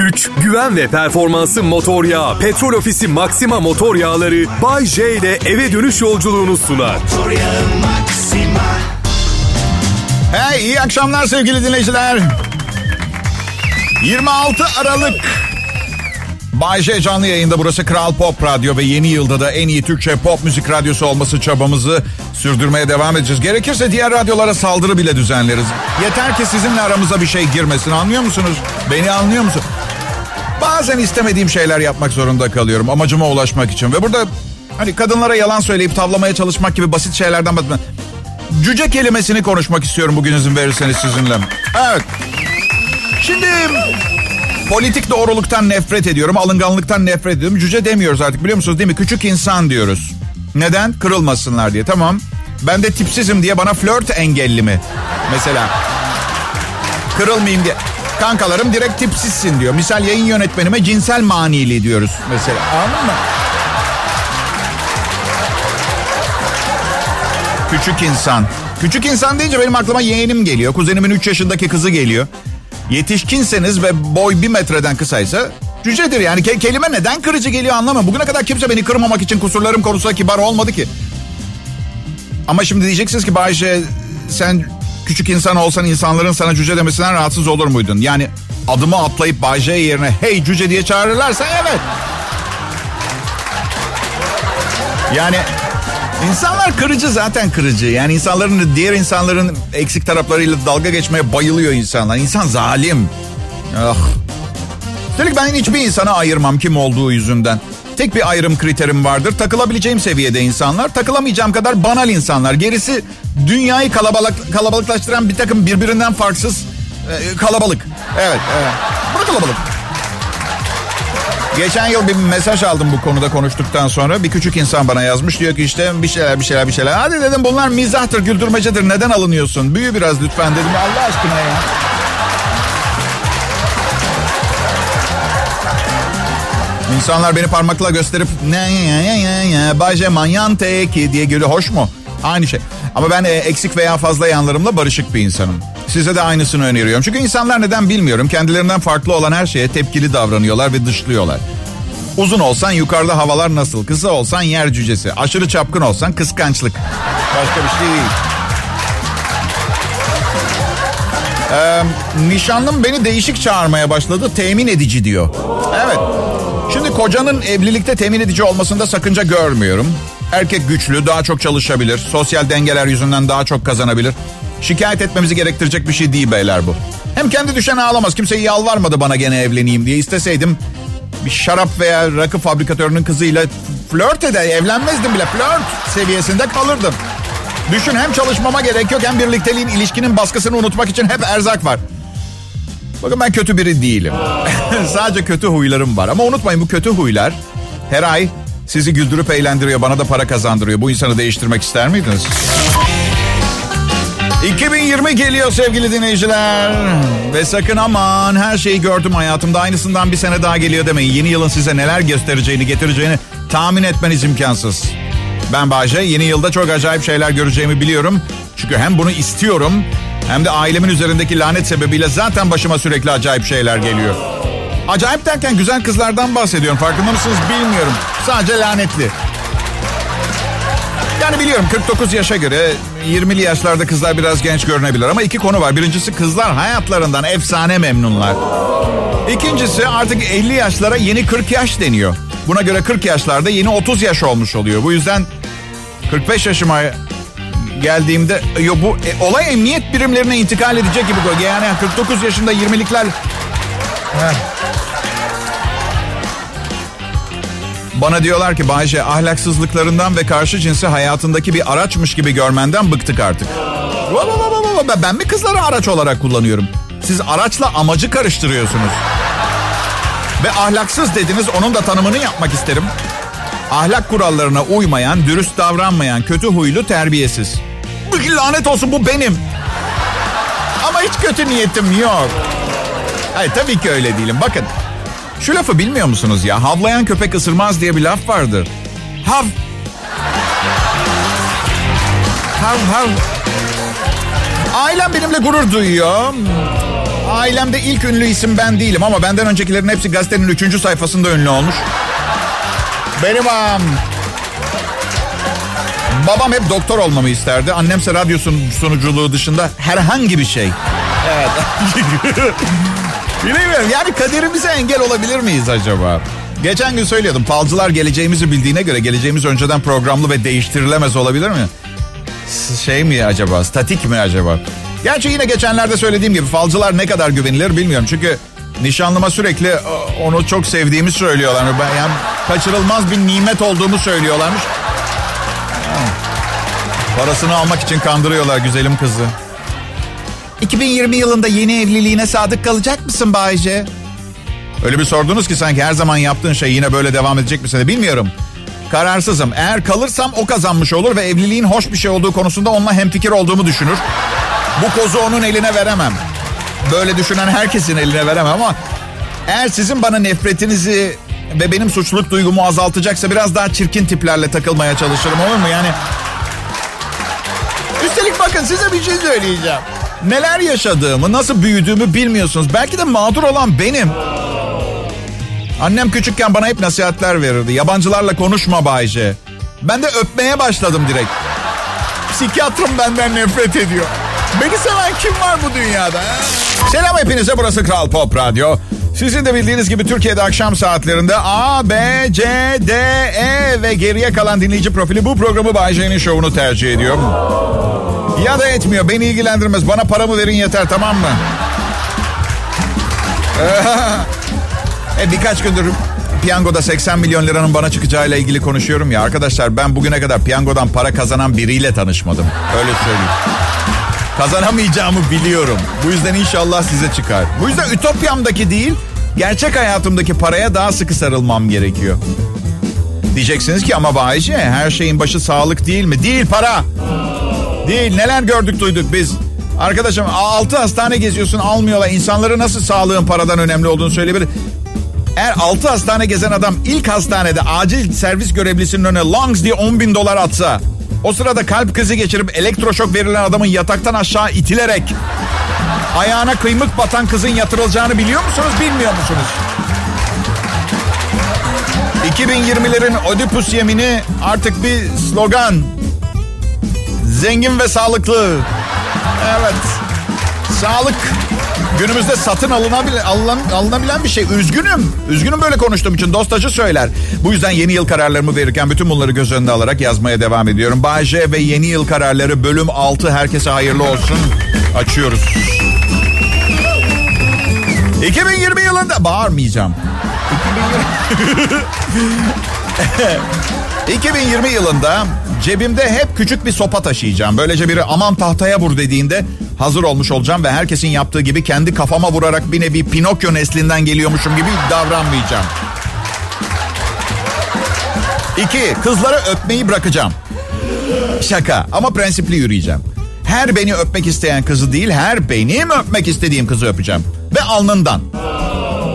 güç, güven ve performansı motor yağı. Petrol Ofisi Maxima motor yağları Bay J ile eve dönüş yolculuğunu sunar. Hey iyi akşamlar sevgili dinleyiciler. 26 Aralık. Bay J canlı yayında burası Kral Pop Radyo ve yeni yılda da en iyi Türkçe pop müzik radyosu olması çabamızı sürdürmeye devam edeceğiz. Gerekirse diğer radyolara saldırı bile düzenleriz. Yeter ki sizinle aramıza bir şey girmesin anlıyor musunuz? Beni anlıyor musun? Bazen istemediğim şeyler yapmak zorunda kalıyorum amacıma ulaşmak için. Ve burada hani kadınlara yalan söyleyip tavlamaya çalışmak gibi basit şeylerden bahsetmem. Cüce kelimesini konuşmak istiyorum bugün izin verirseniz sizinle. Evet. Şimdi politik doğruluktan nefret ediyorum. Alınganlıktan nefret ediyorum. Cüce demiyoruz artık biliyor musunuz değil mi? Küçük insan diyoruz. Neden? Kırılmasınlar diye. Tamam. Ben de tipsizim diye bana flört engelli mi? Mesela. Kırılmayayım diye. Kankalarım direkt tipsizsin diyor. Misal yayın yönetmenime cinsel manili diyoruz mesela. Anladın mı? Küçük insan. Küçük insan deyince benim aklıma yeğenim geliyor. Kuzenimin 3 yaşındaki kızı geliyor. Yetişkinseniz ve boy bir metreden kısaysa cücedir yani. Ke- kelime neden kırıcı geliyor anlamam. Bugüne kadar kimse beni kırmamak için kusurlarım konusunda kibar olmadı ki. Ama şimdi diyeceksiniz ki Bayşe sen küçük insan olsan insanların sana cüce demesinden rahatsız olur muydun? Yani adımı atlayıp Bayşe yerine hey cüce diye çağırırlarsa evet. Yani insanlar kırıcı zaten kırıcı. Yani insanların diğer insanların eksik taraflarıyla dalga geçmeye bayılıyor insanlar. İnsan zalim. Ah. Üstelik ben hiçbir insana ayırmam kim olduğu yüzünden. Tek bir ayrım kriterim vardır. Takılabileceğim seviyede insanlar. Takılamayacağım kadar banal insanlar. Gerisi dünyayı kalabalık, kalabalıklaştıran bir takım birbirinden farksız e, kalabalık. Evet, evet. Bu kalabalık. Geçen yıl bir mesaj aldım bu konuda konuştuktan sonra. Bir küçük insan bana yazmış. Diyor ki işte bir şeyler bir şeyler bir şeyler. Hadi dedim bunlar mizahtır, güldürmecedir. Neden alınıyorsun? Büyü biraz lütfen dedim. Allah aşkına ya. İnsanlar beni parmakla gösterip ne ya ya ya ya Bayce manyan teki diye geliyor. Hoş mu? Aynı şey. Ama ben e, eksik veya fazla yanlarımla barışık bir insanım. Size de aynısını öneriyorum. Çünkü insanlar neden bilmiyorum. Kendilerinden farklı olan her şeye tepkili davranıyorlar ve dışlıyorlar. Uzun olsan yukarıda havalar nasıl? Kısa olsan yer cücesi. Aşırı çapkın olsan kıskançlık. Başka bir şey değil. Ee, nişanlım beni değişik çağırmaya başladı. Temin edici diyor. Kocanın evlilikte temin edici olmasında sakınca görmüyorum. Erkek güçlü, daha çok çalışabilir. Sosyal dengeler yüzünden daha çok kazanabilir. Şikayet etmemizi gerektirecek bir şey değil beyler bu. Hem kendi düşen ağlamaz. Kimse yalvarmadı bana gene evleneyim diye. İsteseydim bir şarap veya rakı fabrikatörünün kızıyla flört eder. Evlenmezdim bile. Flört seviyesinde kalırdım. Düşün hem çalışmama gerek yok hem birlikteliğin ilişkinin baskısını unutmak için hep erzak var. Bakın ben kötü biri değilim. Sadece kötü huylarım var. Ama unutmayın bu kötü huylar her ay sizi güldürüp eğlendiriyor. Bana da para kazandırıyor. Bu insanı değiştirmek ister miydiniz? 2020 geliyor sevgili dinleyiciler. Ve sakın aman her şeyi gördüm hayatımda. Aynısından bir sene daha geliyor demeyin. Yeni yılın size neler göstereceğini, getireceğini tahmin etmeniz imkansız. Ben Bahçe yeni yılda çok acayip şeyler göreceğimi biliyorum. Çünkü hem bunu istiyorum hem de ailemin üzerindeki lanet sebebiyle zaten başıma sürekli acayip şeyler geliyor. Acayip derken güzel kızlardan bahsediyorum. Farkında mısınız bilmiyorum. Sadece lanetli. Yani biliyorum 49 yaşa göre 20'li yaşlarda kızlar biraz genç görünebilir ama iki konu var. Birincisi kızlar hayatlarından efsane memnunlar. İkincisi artık 50 yaşlara yeni 40 yaş deniyor. Buna göre 40 yaşlarda yeni 30 yaş olmuş oluyor. Bu yüzden 45 yaşıma geldiğimde yo, bu e, olay emniyet birimlerine intikal edecek gibi. Yani 49 yaşında 20'likler Bana diyorlar ki Bayce ahlaksızlıklarından ve karşı cinsi hayatındaki bir araçmış gibi görmenden bıktık artık. Ben mi kızları araç olarak kullanıyorum? Siz araçla amacı karıştırıyorsunuz. Ve ahlaksız dediniz onun da tanımını yapmak isterim. Ahlak kurallarına uymayan, dürüst davranmayan, kötü huylu, terbiyesiz. Lanet olsun bu benim. Ama hiç kötü niyetim yok. Hayır tabii ki öyle değilim. Bakın şu lafı bilmiyor musunuz ya? Havlayan köpek ısırmaz diye bir laf vardır. Hav. Hav hav. Ailem benimle gurur duyuyor. Ailemde ilk ünlü isim ben değilim ama benden öncekilerin hepsi gazetenin üçüncü sayfasında ünlü olmuş. Benim am. Babam hep doktor olmamı isterdi. Annemse radyo sunuculuğu dışında herhangi bir şey. Evet. Bilmiyorum yani kaderimize engel olabilir miyiz acaba? Geçen gün söylüyordum falcılar geleceğimizi bildiğine göre geleceğimiz önceden programlı ve değiştirilemez olabilir mi? Şey mi acaba statik mi acaba? Gerçi yine geçenlerde söylediğim gibi falcılar ne kadar güvenilir bilmiyorum. Çünkü nişanlıma sürekli onu çok sevdiğimi söylüyorlar. Yani kaçırılmaz bir nimet olduğumu söylüyorlarmış. Parasını almak için kandırıyorlar güzelim kızı. 2020 yılında yeni evliliğine sadık kalacak mısın Bayce? Öyle bir sordunuz ki sanki her zaman yaptığın şey yine böyle devam edecek misin? Bilmiyorum. Kararsızım. Eğer kalırsam o kazanmış olur ve evliliğin hoş bir şey olduğu konusunda onunla hemfikir olduğumu düşünür. Bu kozu onun eline veremem. Böyle düşünen herkesin eline veremem ama eğer sizin bana nefretinizi ve benim suçluluk duygumu azaltacaksa biraz daha çirkin tiplerle takılmaya çalışırım olur mu? Yani bakın size bir şey söyleyeceğim. Neler yaşadığımı, nasıl büyüdüğümü bilmiyorsunuz. Belki de mağdur olan benim. Annem küçükken bana hep nasihatler verirdi. Yabancılarla konuşma Bayce. Ben de öpmeye başladım direkt. Psikiyatrım benden nefret ediyor. Beni seven kim var bu dünyada? Selam hepinize burası Kral Pop Radyo. Sizin de bildiğiniz gibi Türkiye'de akşam saatlerinde A, B, C, D, E ve geriye kalan dinleyici profili bu programı Bay J'nin şovunu tercih ediyor. Ya da etmiyor. Beni ilgilendirmez. Bana paramı verin yeter tamam mı? e, birkaç gündür piyangoda 80 milyon liranın bana çıkacağıyla ilgili konuşuyorum ya. Arkadaşlar ben bugüne kadar piyangodan para kazanan biriyle tanışmadım. Öyle söyleyeyim. Kazanamayacağımı biliyorum. Bu yüzden inşallah size çıkar. Bu yüzden ütopyamdaki değil, gerçek hayatımdaki paraya daha sıkı sarılmam gerekiyor. Diyeceksiniz ki ama Bayce her şeyin başı sağlık değil mi? Değil para. Değil neler gördük duyduk biz. Arkadaşım altı hastane geziyorsun almıyorlar. İnsanları nasıl sağlığın paradan önemli olduğunu söyleyebilir. Eğer altı hastane gezen adam ilk hastanede acil servis görevlisinin önüne longs diye 10 bin dolar atsa... O sırada kalp krizi geçirip elektroşok verilen adamın yataktan aşağı itilerek... ...ayağına kıymık batan kızın yatırılacağını biliyor musunuz bilmiyor musunuz? 2020'lerin Oedipus yemini artık bir slogan. Zengin ve sağlıklı. Evet. Sağlık günümüzde satın alınabilen, alın, alınabilen bir şey. Üzgünüm. Üzgünüm böyle konuştuğum için. Dostacı söyler. Bu yüzden yeni yıl kararlarımı verirken bütün bunları göz önünde alarak yazmaya devam ediyorum. Bayce ve yeni yıl kararları bölüm 6 herkese hayırlı olsun. Açıyoruz. 2020 yılında bağırmayacağım. 2020 yılında cebimde hep küçük bir sopa taşıyacağım. Böylece biri aman tahtaya vur dediğinde hazır olmuş olacağım ve herkesin yaptığı gibi kendi kafama vurarak bir nevi Pinokyo neslinden geliyormuşum gibi davranmayacağım. İki, kızlara öpmeyi bırakacağım. Şaka ama prensipli yürüyeceğim. Her beni öpmek isteyen kızı değil, her benim öpmek istediğim kızı öpeceğim. Ve alnından.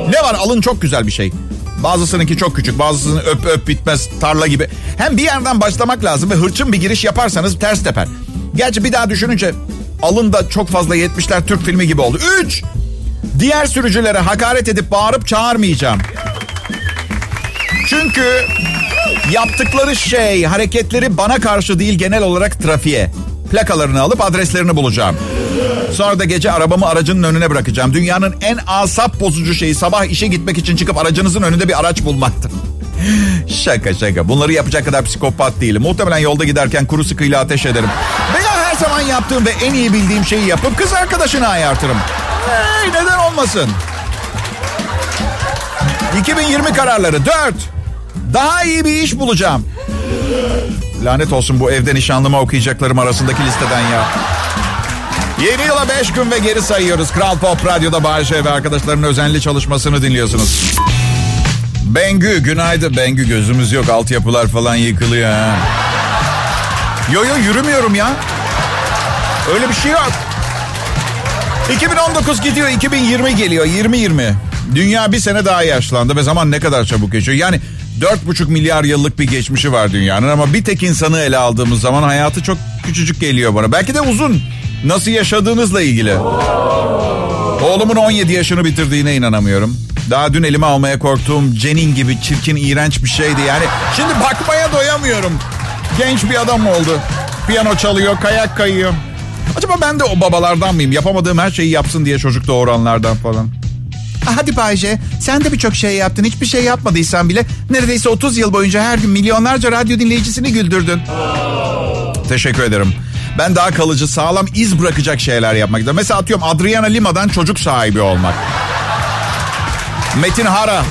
Ne var alın çok güzel bir şey. Bazısınınki çok küçük, bazısının öp öp bitmez tarla gibi. Hem bir yerden başlamak lazım ve hırçın bir giriş yaparsanız ters teper. Gerçi bir daha düşününce alın da çok fazla 70'ler Türk filmi gibi oldu. Üç, diğer sürücülere hakaret edip bağırıp çağırmayacağım. Çünkü yaptıkları şey, hareketleri bana karşı değil genel olarak trafiğe. Plakalarını alıp adreslerini bulacağım. Sonra da gece arabamı aracının önüne bırakacağım. Dünyanın en asap bozucu şeyi sabah işe gitmek için çıkıp aracınızın önünde bir araç bulmaktır. şaka şaka. Bunları yapacak kadar psikopat değilim. Muhtemelen yolda giderken kuru sıkıyla ateş ederim. Veya her zaman yaptığım ve en iyi bildiğim şeyi yapıp kız arkadaşını ayartırım. Hey, neden olmasın? 2020 kararları 4. Daha iyi bir iş bulacağım. Lanet olsun bu evde nişanlıma okuyacaklarım arasındaki listeden ya. Yeni yıla 5 gün ve geri sayıyoruz. Kral Pop Radyo'da Bayşe ve arkadaşlarının özenli çalışmasını dinliyorsunuz. Bengü günaydın. Bengü gözümüz yok. Altyapılar falan yıkılıyor ha. Yo yo yürümüyorum ya. Öyle bir şey yok. 2019 gidiyor 2020 geliyor 2020. Dünya bir sene daha yaşlandı ve zaman ne kadar çabuk geçiyor. Yani 4,5 milyar yıllık bir geçmişi var dünyanın ama bir tek insanı ele aldığımız zaman hayatı çok küçücük geliyor bana. Belki de uzun. Nasıl yaşadığınızla ilgili. Oğlumun 17 yaşını bitirdiğine inanamıyorum. Daha dün elime almaya korktuğum Cenin gibi çirkin, iğrenç bir şeydi. Yani şimdi bakmaya doyamıyorum. Genç bir adam oldu. Piyano çalıyor, kayak kayıyor. Acaba ben de o babalardan mıyım? Yapamadığım her şeyi yapsın diye çocuk doğuranlardan falan. Hadi Bayce sen de birçok şey yaptın. Hiçbir şey yapmadıysan bile neredeyse 30 yıl boyunca her gün milyonlarca radyo dinleyicisini güldürdün. Teşekkür ederim. Ben daha kalıcı, sağlam iz bırakacak şeyler yapmak istiyorum. Mesela atıyorum Adriana Lima'dan çocuk sahibi olmak. Metin Hara.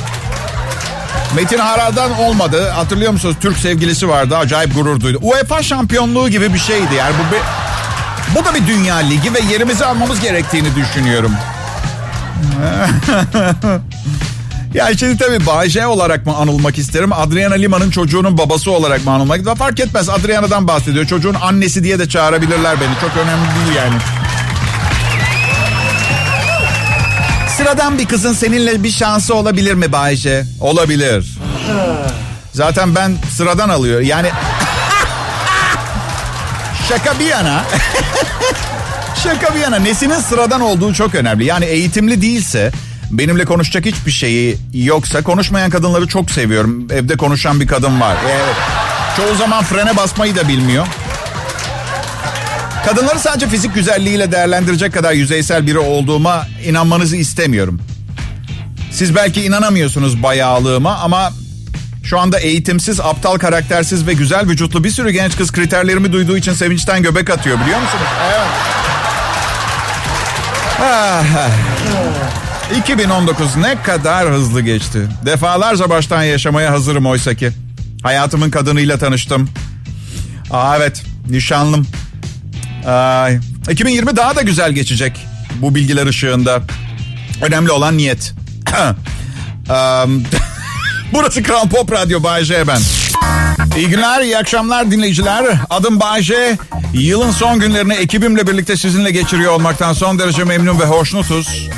Metin Hara'dan olmadı. Hatırlıyor musunuz? Türk sevgilisi vardı. Acayip gurur duydu. UEFA şampiyonluğu gibi bir şeydi. Yani bu bir, bu da bir dünya ligi ve yerimizi almamız gerektiğini düşünüyorum. ya şimdi tabii Bayce olarak mı anılmak isterim? Adriana Lima'nın çocuğunun babası olarak mı anılmak isterim? Fark etmez. Adriana'dan bahsediyor. Çocuğun annesi diye de çağırabilirler beni. Çok önemli değil yani. Sıradan bir kızın seninle bir şansı olabilir mi Bayce? Olabilir. Zaten ben sıradan alıyor. Yani şaka bir yana. şaka bir yana. Nesinin sıradan olduğu çok önemli. Yani eğitimli değilse benimle konuşacak hiçbir şeyi yoksa konuşmayan kadınları çok seviyorum. Evde konuşan bir kadın var. Evet. Çoğu zaman frene basmayı da bilmiyor. Kadınları sadece fizik güzelliğiyle değerlendirecek kadar yüzeysel biri olduğuma inanmanızı istemiyorum. Siz belki inanamıyorsunuz bayağılığıma ama şu anda eğitimsiz, aptal, karaktersiz ve güzel vücutlu bir sürü genç kız kriterlerimi duyduğu için sevinçten göbek atıyor biliyor musunuz? Evet. Ah. 2019 ne kadar hızlı geçti. Defalarca baştan yaşamaya hazırım oysa ki. Hayatımın kadınıyla tanıştım. Aa evet, nişanlım. Ay, 2020 daha da güzel geçecek bu bilgiler ışığında. Önemli olan niyet. Burası Kral Pop Radyo Bay J ben. İyi günler, iyi akşamlar dinleyiciler. Adım Bay J. Yılın son günlerini ekibimle birlikte sizinle geçiriyor olmaktan son derece memnun ve hoşnutuz.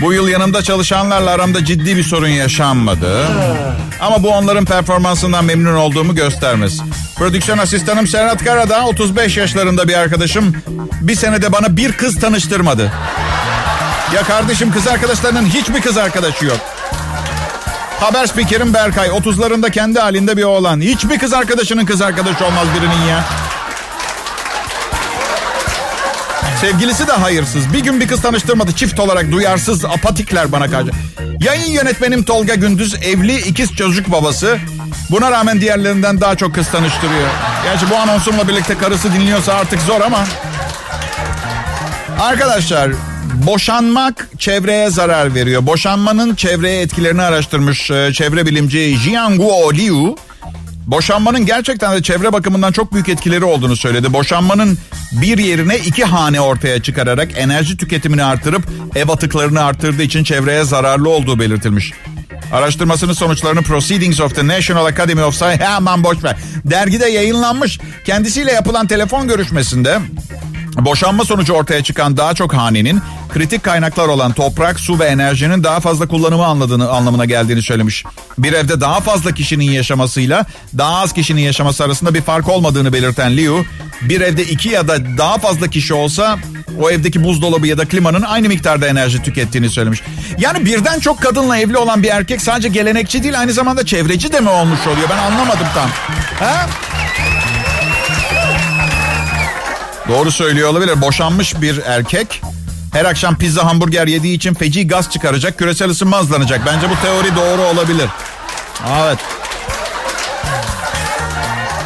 Bu yıl yanımda çalışanlarla aramda ciddi bir sorun yaşanmadı. Ama bu onların performansından memnun olduğumu göstermez. Prodüksiyon asistanım Serhat Karadağ 35 yaşlarında bir arkadaşım. Bir senede bana bir kız tanıştırmadı. Ya kardeşim kız arkadaşlarının hiçbir kız arkadaşı yok. Haber spikerim Berkay 30'larında kendi halinde bir oğlan. Hiçbir kız arkadaşının kız arkadaşı olmaz birinin ya. Sevgilisi de hayırsız. Bir gün bir kız tanıştırmadı. Çift olarak duyarsız, apatikler bana karşı. Yayın yönetmenim Tolga Gündüz evli ikiz çocuk babası. Buna rağmen diğerlerinden daha çok kız tanıştırıyor. Gerçi bu anonsumla birlikte karısı dinliyorsa artık zor ama. Arkadaşlar boşanmak çevreye zarar veriyor. Boşanmanın çevreye etkilerini araştırmış e, çevre bilimci Jianguo Liu. Boşanmanın gerçekten de çevre bakımından çok büyük etkileri olduğunu söyledi. Boşanmanın bir yerine iki hane ortaya çıkararak enerji tüketimini artırıp ev atıklarını arttırdığı için çevreye zararlı olduğu belirtilmiş. Araştırmasının sonuçlarını Proceedings of the National Academy of Science hemen boş ver. Dergide yayınlanmış. Kendisiyle yapılan telefon görüşmesinde Boşanma sonucu ortaya çıkan daha çok hanenin kritik kaynaklar olan toprak, su ve enerjinin daha fazla kullanımı anladığını, anlamına geldiğini söylemiş. Bir evde daha fazla kişinin yaşamasıyla daha az kişinin yaşaması arasında bir fark olmadığını belirten Liu, bir evde iki ya da daha fazla kişi olsa o evdeki buzdolabı ya da klimanın aynı miktarda enerji tükettiğini söylemiş. Yani birden çok kadınla evli olan bir erkek sadece gelenekçi değil aynı zamanda çevreci de mi olmuş oluyor? Ben anlamadım tam. Ha? Doğru söylüyor olabilir. Boşanmış bir erkek her akşam pizza hamburger yediği için feci gaz çıkaracak, küresel ısınma hızlanacak. Bence bu teori doğru olabilir. Evet.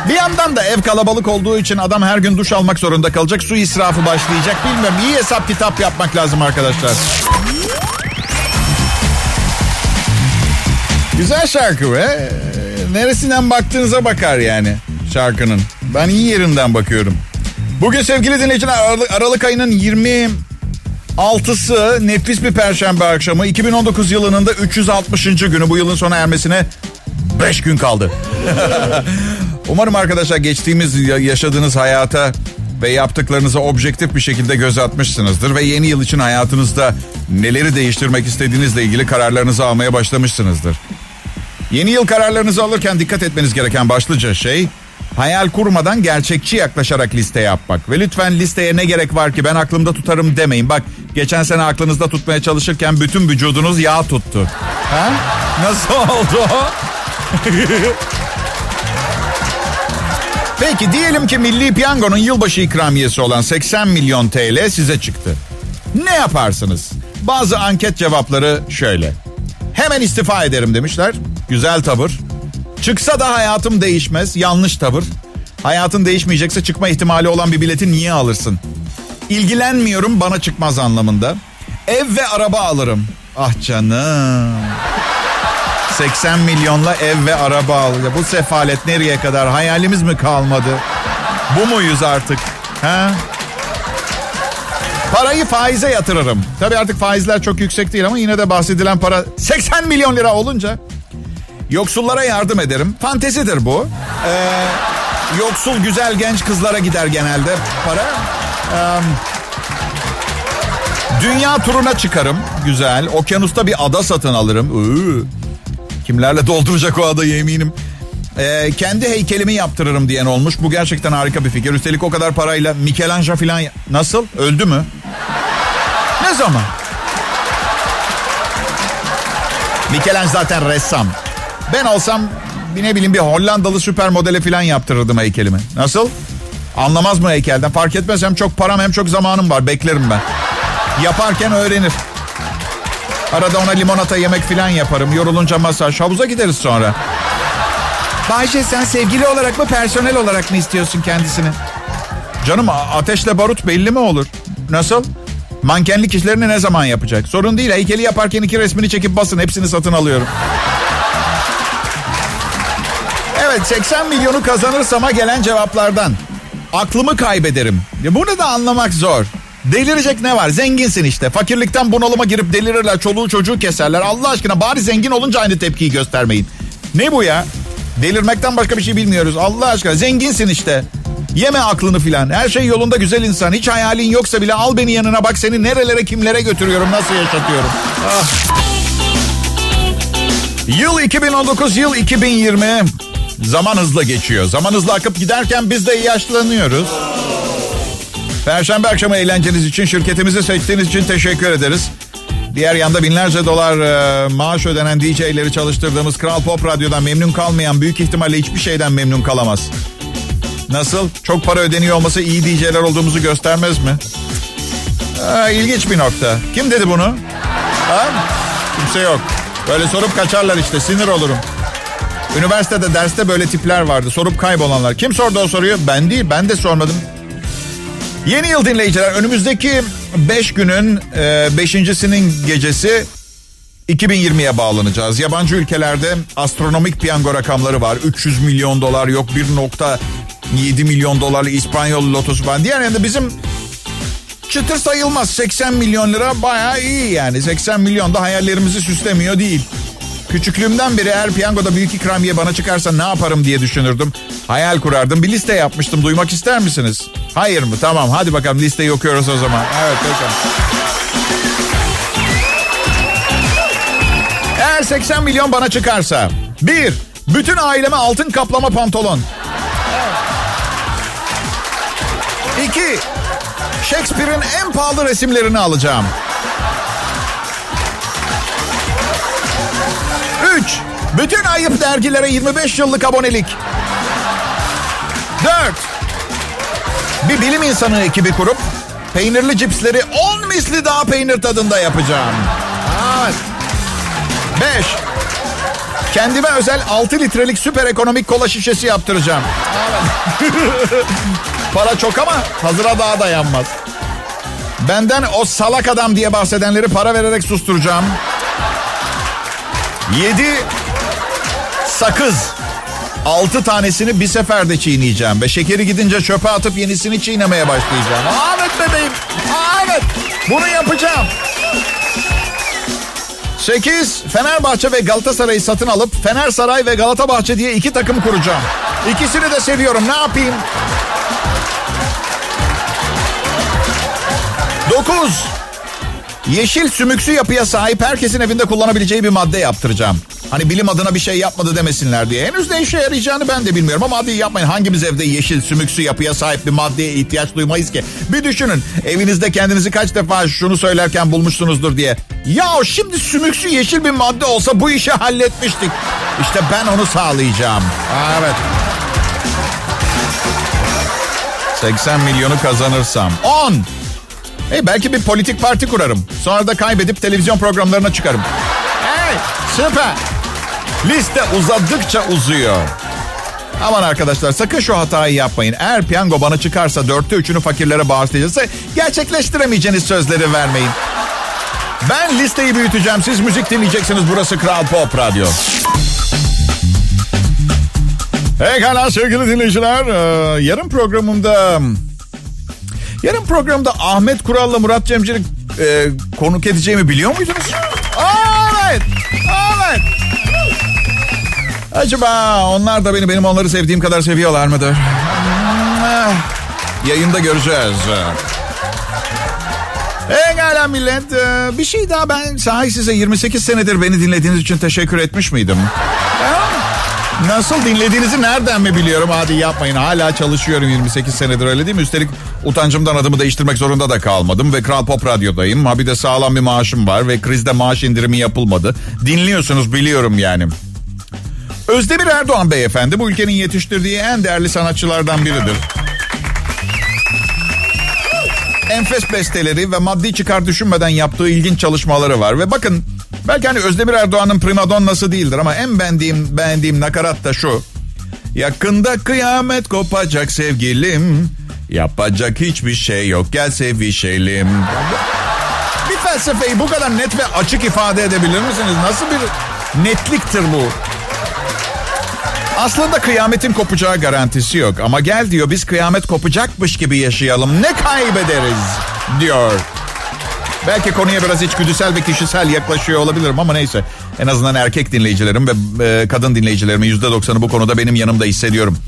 Bir yandan da ev kalabalık olduğu için adam her gün duş almak zorunda kalacak. Su israfı başlayacak. Bilmiyorum. İyi hesap kitap yapmak lazım arkadaşlar. Güzel şarkı be. Neresinden baktığınıza bakar yani şarkının. Ben iyi yerinden bakıyorum. Bugün sevgili dinleyiciler Aralık, Aralık ayının 26'sı nefis bir perşembe akşamı. 2019 yılının da 360. günü bu yılın sona ermesine 5 gün kaldı. Umarım arkadaşlar geçtiğimiz yaşadığınız hayata ve yaptıklarınıza objektif bir şekilde göz atmışsınızdır ve yeni yıl için hayatınızda neleri değiştirmek istediğinizle ilgili kararlarınızı almaya başlamışsınızdır. Yeni yıl kararlarınızı alırken dikkat etmeniz gereken başlıca şey hayal kurmadan gerçekçi yaklaşarak liste yapmak. Ve lütfen listeye ne gerek var ki ben aklımda tutarım demeyin. Bak Geçen sene aklınızda tutmaya çalışırken bütün vücudunuz yağ tuttu. Ha? Nasıl oldu? Peki diyelim ki Milli Piyango'nun yılbaşı ikramiyesi olan 80 milyon TL size çıktı. Ne yaparsınız? Bazı anket cevapları şöyle. Hemen istifa ederim demişler. Güzel tavır. Çıksa da hayatım değişmez. Yanlış tavır. Hayatın değişmeyecekse çıkma ihtimali olan bir bileti niye alırsın? İlgilenmiyorum bana çıkmaz anlamında. Ev ve araba alırım. Ah canım. 80 milyonla ev ve araba al. Ya bu sefalet nereye kadar? Hayalimiz mi kalmadı? Bu muyuz artık? Ha? Parayı faize yatırırım. Tabii artık faizler çok yüksek değil ama yine de bahsedilen para 80 milyon lira olunca yoksullara yardım ederim. Fantezidir bu. Ee, yoksul güzel genç kızlara gider genelde para. Ee, dünya turuna çıkarım. Güzel. Okyanusta bir ada satın alırım. Iı. Kimlerle dolduracak o adayı eminim. Ee, kendi heykelimi yaptırırım diyen olmuş. Bu gerçekten harika bir fikir. Üstelik o kadar parayla Michelangelo falan... Nasıl? Öldü mü? Ne zaman? Michelangelo zaten ressam. Ben olsam ne bileyim bir Hollandalı süper modele falan yaptırırdım heykelimi. Nasıl? Anlamaz mı heykelden? Fark etmez hem çok param hem çok zamanım var. Beklerim ben. Yaparken öğrenir. Arada ona limonata yemek falan yaparım. Yorulunca masaj. Havuza gideriz sonra. Bayce sen sevgili olarak mı personel olarak mı istiyorsun kendisini? Canım ateşle barut belli mi olur? Nasıl? Mankenlik işlerini ne zaman yapacak? Sorun değil. Heykeli yaparken iki resmini çekip basın. Hepsini satın alıyorum. Evet 80 milyonu kazanırsama gelen cevaplardan. Aklımı kaybederim. Ya bunu da anlamak zor. Delirecek ne var? Zenginsin işte. Fakirlikten bunalıma girip delirirler. Çoluğu çocuğu keserler. Allah aşkına bari zengin olunca aynı tepkiyi göstermeyin. Ne bu ya? Delirmekten başka bir şey bilmiyoruz. Allah aşkına zenginsin işte. Yeme aklını filan. Her şey yolunda güzel insan. Hiç hayalin yoksa bile al beni yanına bak seni nerelere kimlere götürüyorum. Nasıl yaşatıyorum. Ah. Yıl 2019, yıl 2020. Zaman hızla geçiyor. Zaman hızla akıp giderken biz de yaşlanıyoruz. Perşembe akşamı eğlenceniz için, şirketimizi seçtiğiniz için teşekkür ederiz. Diğer yanda binlerce dolar e, maaş ödenen DJ'leri çalıştırdığımız Kral Pop Radyo'dan memnun kalmayan büyük ihtimalle hiçbir şeyden memnun kalamaz. Nasıl? Çok para ödeniyor olması iyi DJ'ler olduğumuzu göstermez mi? Ha, ilginç bir nokta. Kim dedi bunu? Ha? Kimse yok. Böyle sorup kaçarlar işte sinir olurum. Üniversitede derste böyle tipler vardı. Sorup kaybolanlar. Kim sordu o soruyu? Ben değil. Ben de sormadım. Yeni yıl dinleyiciler önümüzdeki 5 günün 5.sinin e, gecesi 2020'ye bağlanacağız. Yabancı ülkelerde astronomik piyango rakamları var. 300 milyon dolar yok 1.7 milyon dolarlı İspanyol lotosu var. Diğer yanda bizim çıtır sayılmaz 80 milyon lira baya iyi yani. 80 milyon da hayallerimizi süslemiyor değil. Küçüklüğümden beri eğer piyangoda büyük ikramiye bana çıkarsa ne yaparım diye düşünürdüm. Hayal kurardım. Bir liste yapmıştım. Duymak ister misiniz? Hayır mı? Tamam. Hadi bakalım listeyi okuyoruz o zaman. Evet bakalım. Eğer 80 milyon bana çıkarsa. Bir, bütün aileme altın kaplama pantolon. İki, Shakespeare'in en pahalı resimlerini alacağım. Bütün ayıp dergilere 25 yıllık abonelik. Dört, bir bilim insanı ekibi kurup peynirli cipsleri 10 misli daha peynir tadında yapacağım. Evet. Beş, kendime özel 6 litrelik süper ekonomik kola şişesi yaptıracağım. Para çok ama hazıra daha dayanmaz. Benden o salak adam diye bahsedenleri para vererek susturacağım. Yedi sakız. Altı tanesini bir seferde çiğneyeceğim. Ve şekeri gidince çöpe atıp yenisini çiğnemeye başlayacağım. Evet bebeğim. Evet. Bunu yapacağım. Sekiz. Fenerbahçe ve Galatasaray'ı satın alıp Fener Saray ve Galata Bahçe diye iki takım kuracağım. İkisini de seviyorum. Ne yapayım? Dokuz. Yeşil sümüksü yapıya sahip herkesin evinde kullanabileceği bir madde yaptıracağım. Hani bilim adına bir şey yapmadı demesinler diye. Henüz ne işe yarayacağını ben de bilmiyorum ama hadi yapmayın. Hangimiz evde yeşil sümüksü yapıya sahip bir maddeye ihtiyaç duymayız ki? Bir düşünün evinizde kendinizi kaç defa şunu söylerken bulmuşsunuzdur diye. Ya şimdi sümüksü yeşil bir madde olsa bu işi halletmiştik. İşte ben onu sağlayacağım. Evet. 80 milyonu kazanırsam. 10. Hey, belki bir politik parti kurarım. Sonra da kaybedip televizyon programlarına çıkarım. Hey süper. Liste uzadıkça uzuyor. Aman arkadaşlar sakın şu hatayı yapmayın. Eğer piyango bana çıkarsa dörtte üçünü fakirlere bağışlayacaksa gerçekleştiremeyeceğiniz sözleri vermeyin. Ben listeyi büyüteceğim. Siz müzik dinleyeceksiniz. Burası Kral Pop Radyo. Pekala sevgili dinleyiciler. Ee, yarın programımda... Yarın programda Ahmet Kural'la Murat Cemcir'i e, konuk edeceğimi biliyor muydunuz? Acaba onlar da beni benim onları sevdiğim kadar seviyorlar mıdır? Yayında göreceğiz. Pekala millet. Ee, bir şey daha ben sahi size 28 senedir beni dinlediğiniz için teşekkür etmiş miydim? Nasıl dinlediğinizi nereden mi biliyorum? Hadi yapmayın. Hala çalışıyorum 28 senedir öyle değil mi? Üstelik utancımdan adımı değiştirmek zorunda da kalmadım. Ve Kral Pop Radyo'dayım. Ha bir de sağlam bir maaşım var. Ve krizde maaş indirimi yapılmadı. Dinliyorsunuz biliyorum yani. Özdemir Erdoğan beyefendi bu ülkenin yetiştirdiği en değerli sanatçılardan biridir. Enfes besteleri ve maddi çıkar düşünmeden yaptığı ilginç çalışmaları var. Ve bakın belki hani Özdemir Erdoğan'ın primadonnası değildir ama en beğendiğim, beğendiğim nakarat da şu. Yakında kıyamet kopacak sevgilim. Yapacak hiçbir şey yok gel sevişelim. Bir felsefeyi bu kadar net ve açık ifade edebilir misiniz? Nasıl bir netliktir bu? Aslında kıyametin kopacağı garantisi yok. Ama gel diyor biz kıyamet kopacakmış gibi yaşayalım. Ne kaybederiz diyor. Belki konuya biraz içgüdüsel ve kişisel yaklaşıyor olabilirim ama neyse. En azından erkek dinleyicilerim ve e, kadın dinleyicilerimin yüzde doksanı bu konuda benim yanımda hissediyorum.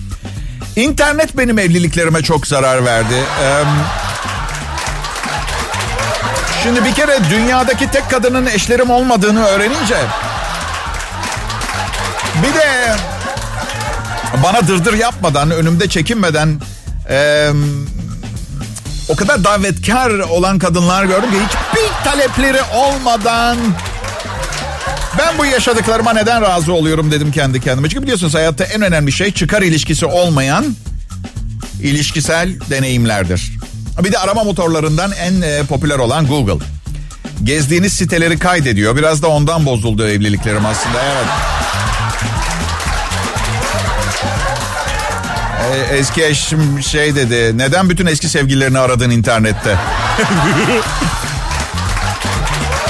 İnternet benim evliliklerime çok zarar verdi. Ee, şimdi bir kere dünyadaki tek kadının eşlerim olmadığını öğrenince... Bir de bana dırdır yapmadan, önümde çekinmeden... Ee, o kadar davetkar olan kadınlar gördüm ki hiçbir talepleri olmadan ben bu yaşadıklarıma neden razı oluyorum dedim kendi kendime. Çünkü biliyorsunuz hayatta en önemli şey çıkar ilişkisi olmayan ilişkisel deneyimlerdir. Bir de arama motorlarından en e, popüler olan Google. Gezdiğiniz siteleri kaydediyor. Biraz da ondan bozuldu evliliklerim aslında. Evet. E, eski eşim şey dedi. Neden bütün eski sevgililerini aradın internette?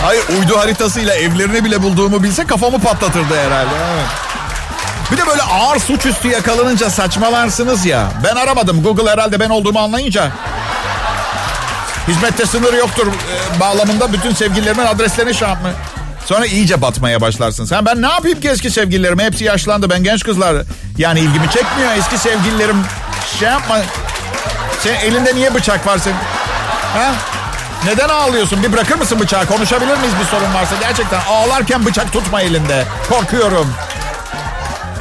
Hayır uydu haritasıyla evlerini bile bulduğumu bilse kafamı patlatırdı herhalde. Bir de böyle ağır suçüstü yakalanınca saçmalarsınız ya. Ben aramadım. Google herhalde ben olduğumu anlayınca. Hizmette sınır yoktur e, bağlamında bütün sevgililerimin adreslerini şey yapma. Sonra iyice batmaya başlarsın. Sen ben ne yapayım ki eski sevgililerim? Hepsi yaşlandı. Ben genç kızlar. Yani ilgimi çekmiyor eski sevgililerim. Şey yapma. Sen elinde niye bıçak var senin? Ha? Neden ağlıyorsun? Bir bırakır mısın bıçağı? Konuşabilir miyiz bir sorun varsa? Gerçekten ağlarken bıçak tutma elinde. Korkuyorum.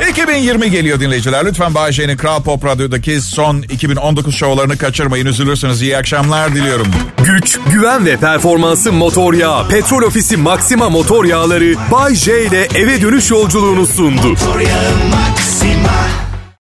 2020 geliyor dinleyiciler. Lütfen Bayşe'nin Kral Pop Radyo'daki son 2019 şovlarını kaçırmayın. Üzülürsünüz. İyi akşamlar diliyorum. Güç, güven ve performansı motor yağı. Petrol Ofisi Maxima motor yağları Bay J ile eve dönüş yolculuğunu sundu. Motor yağı Maxima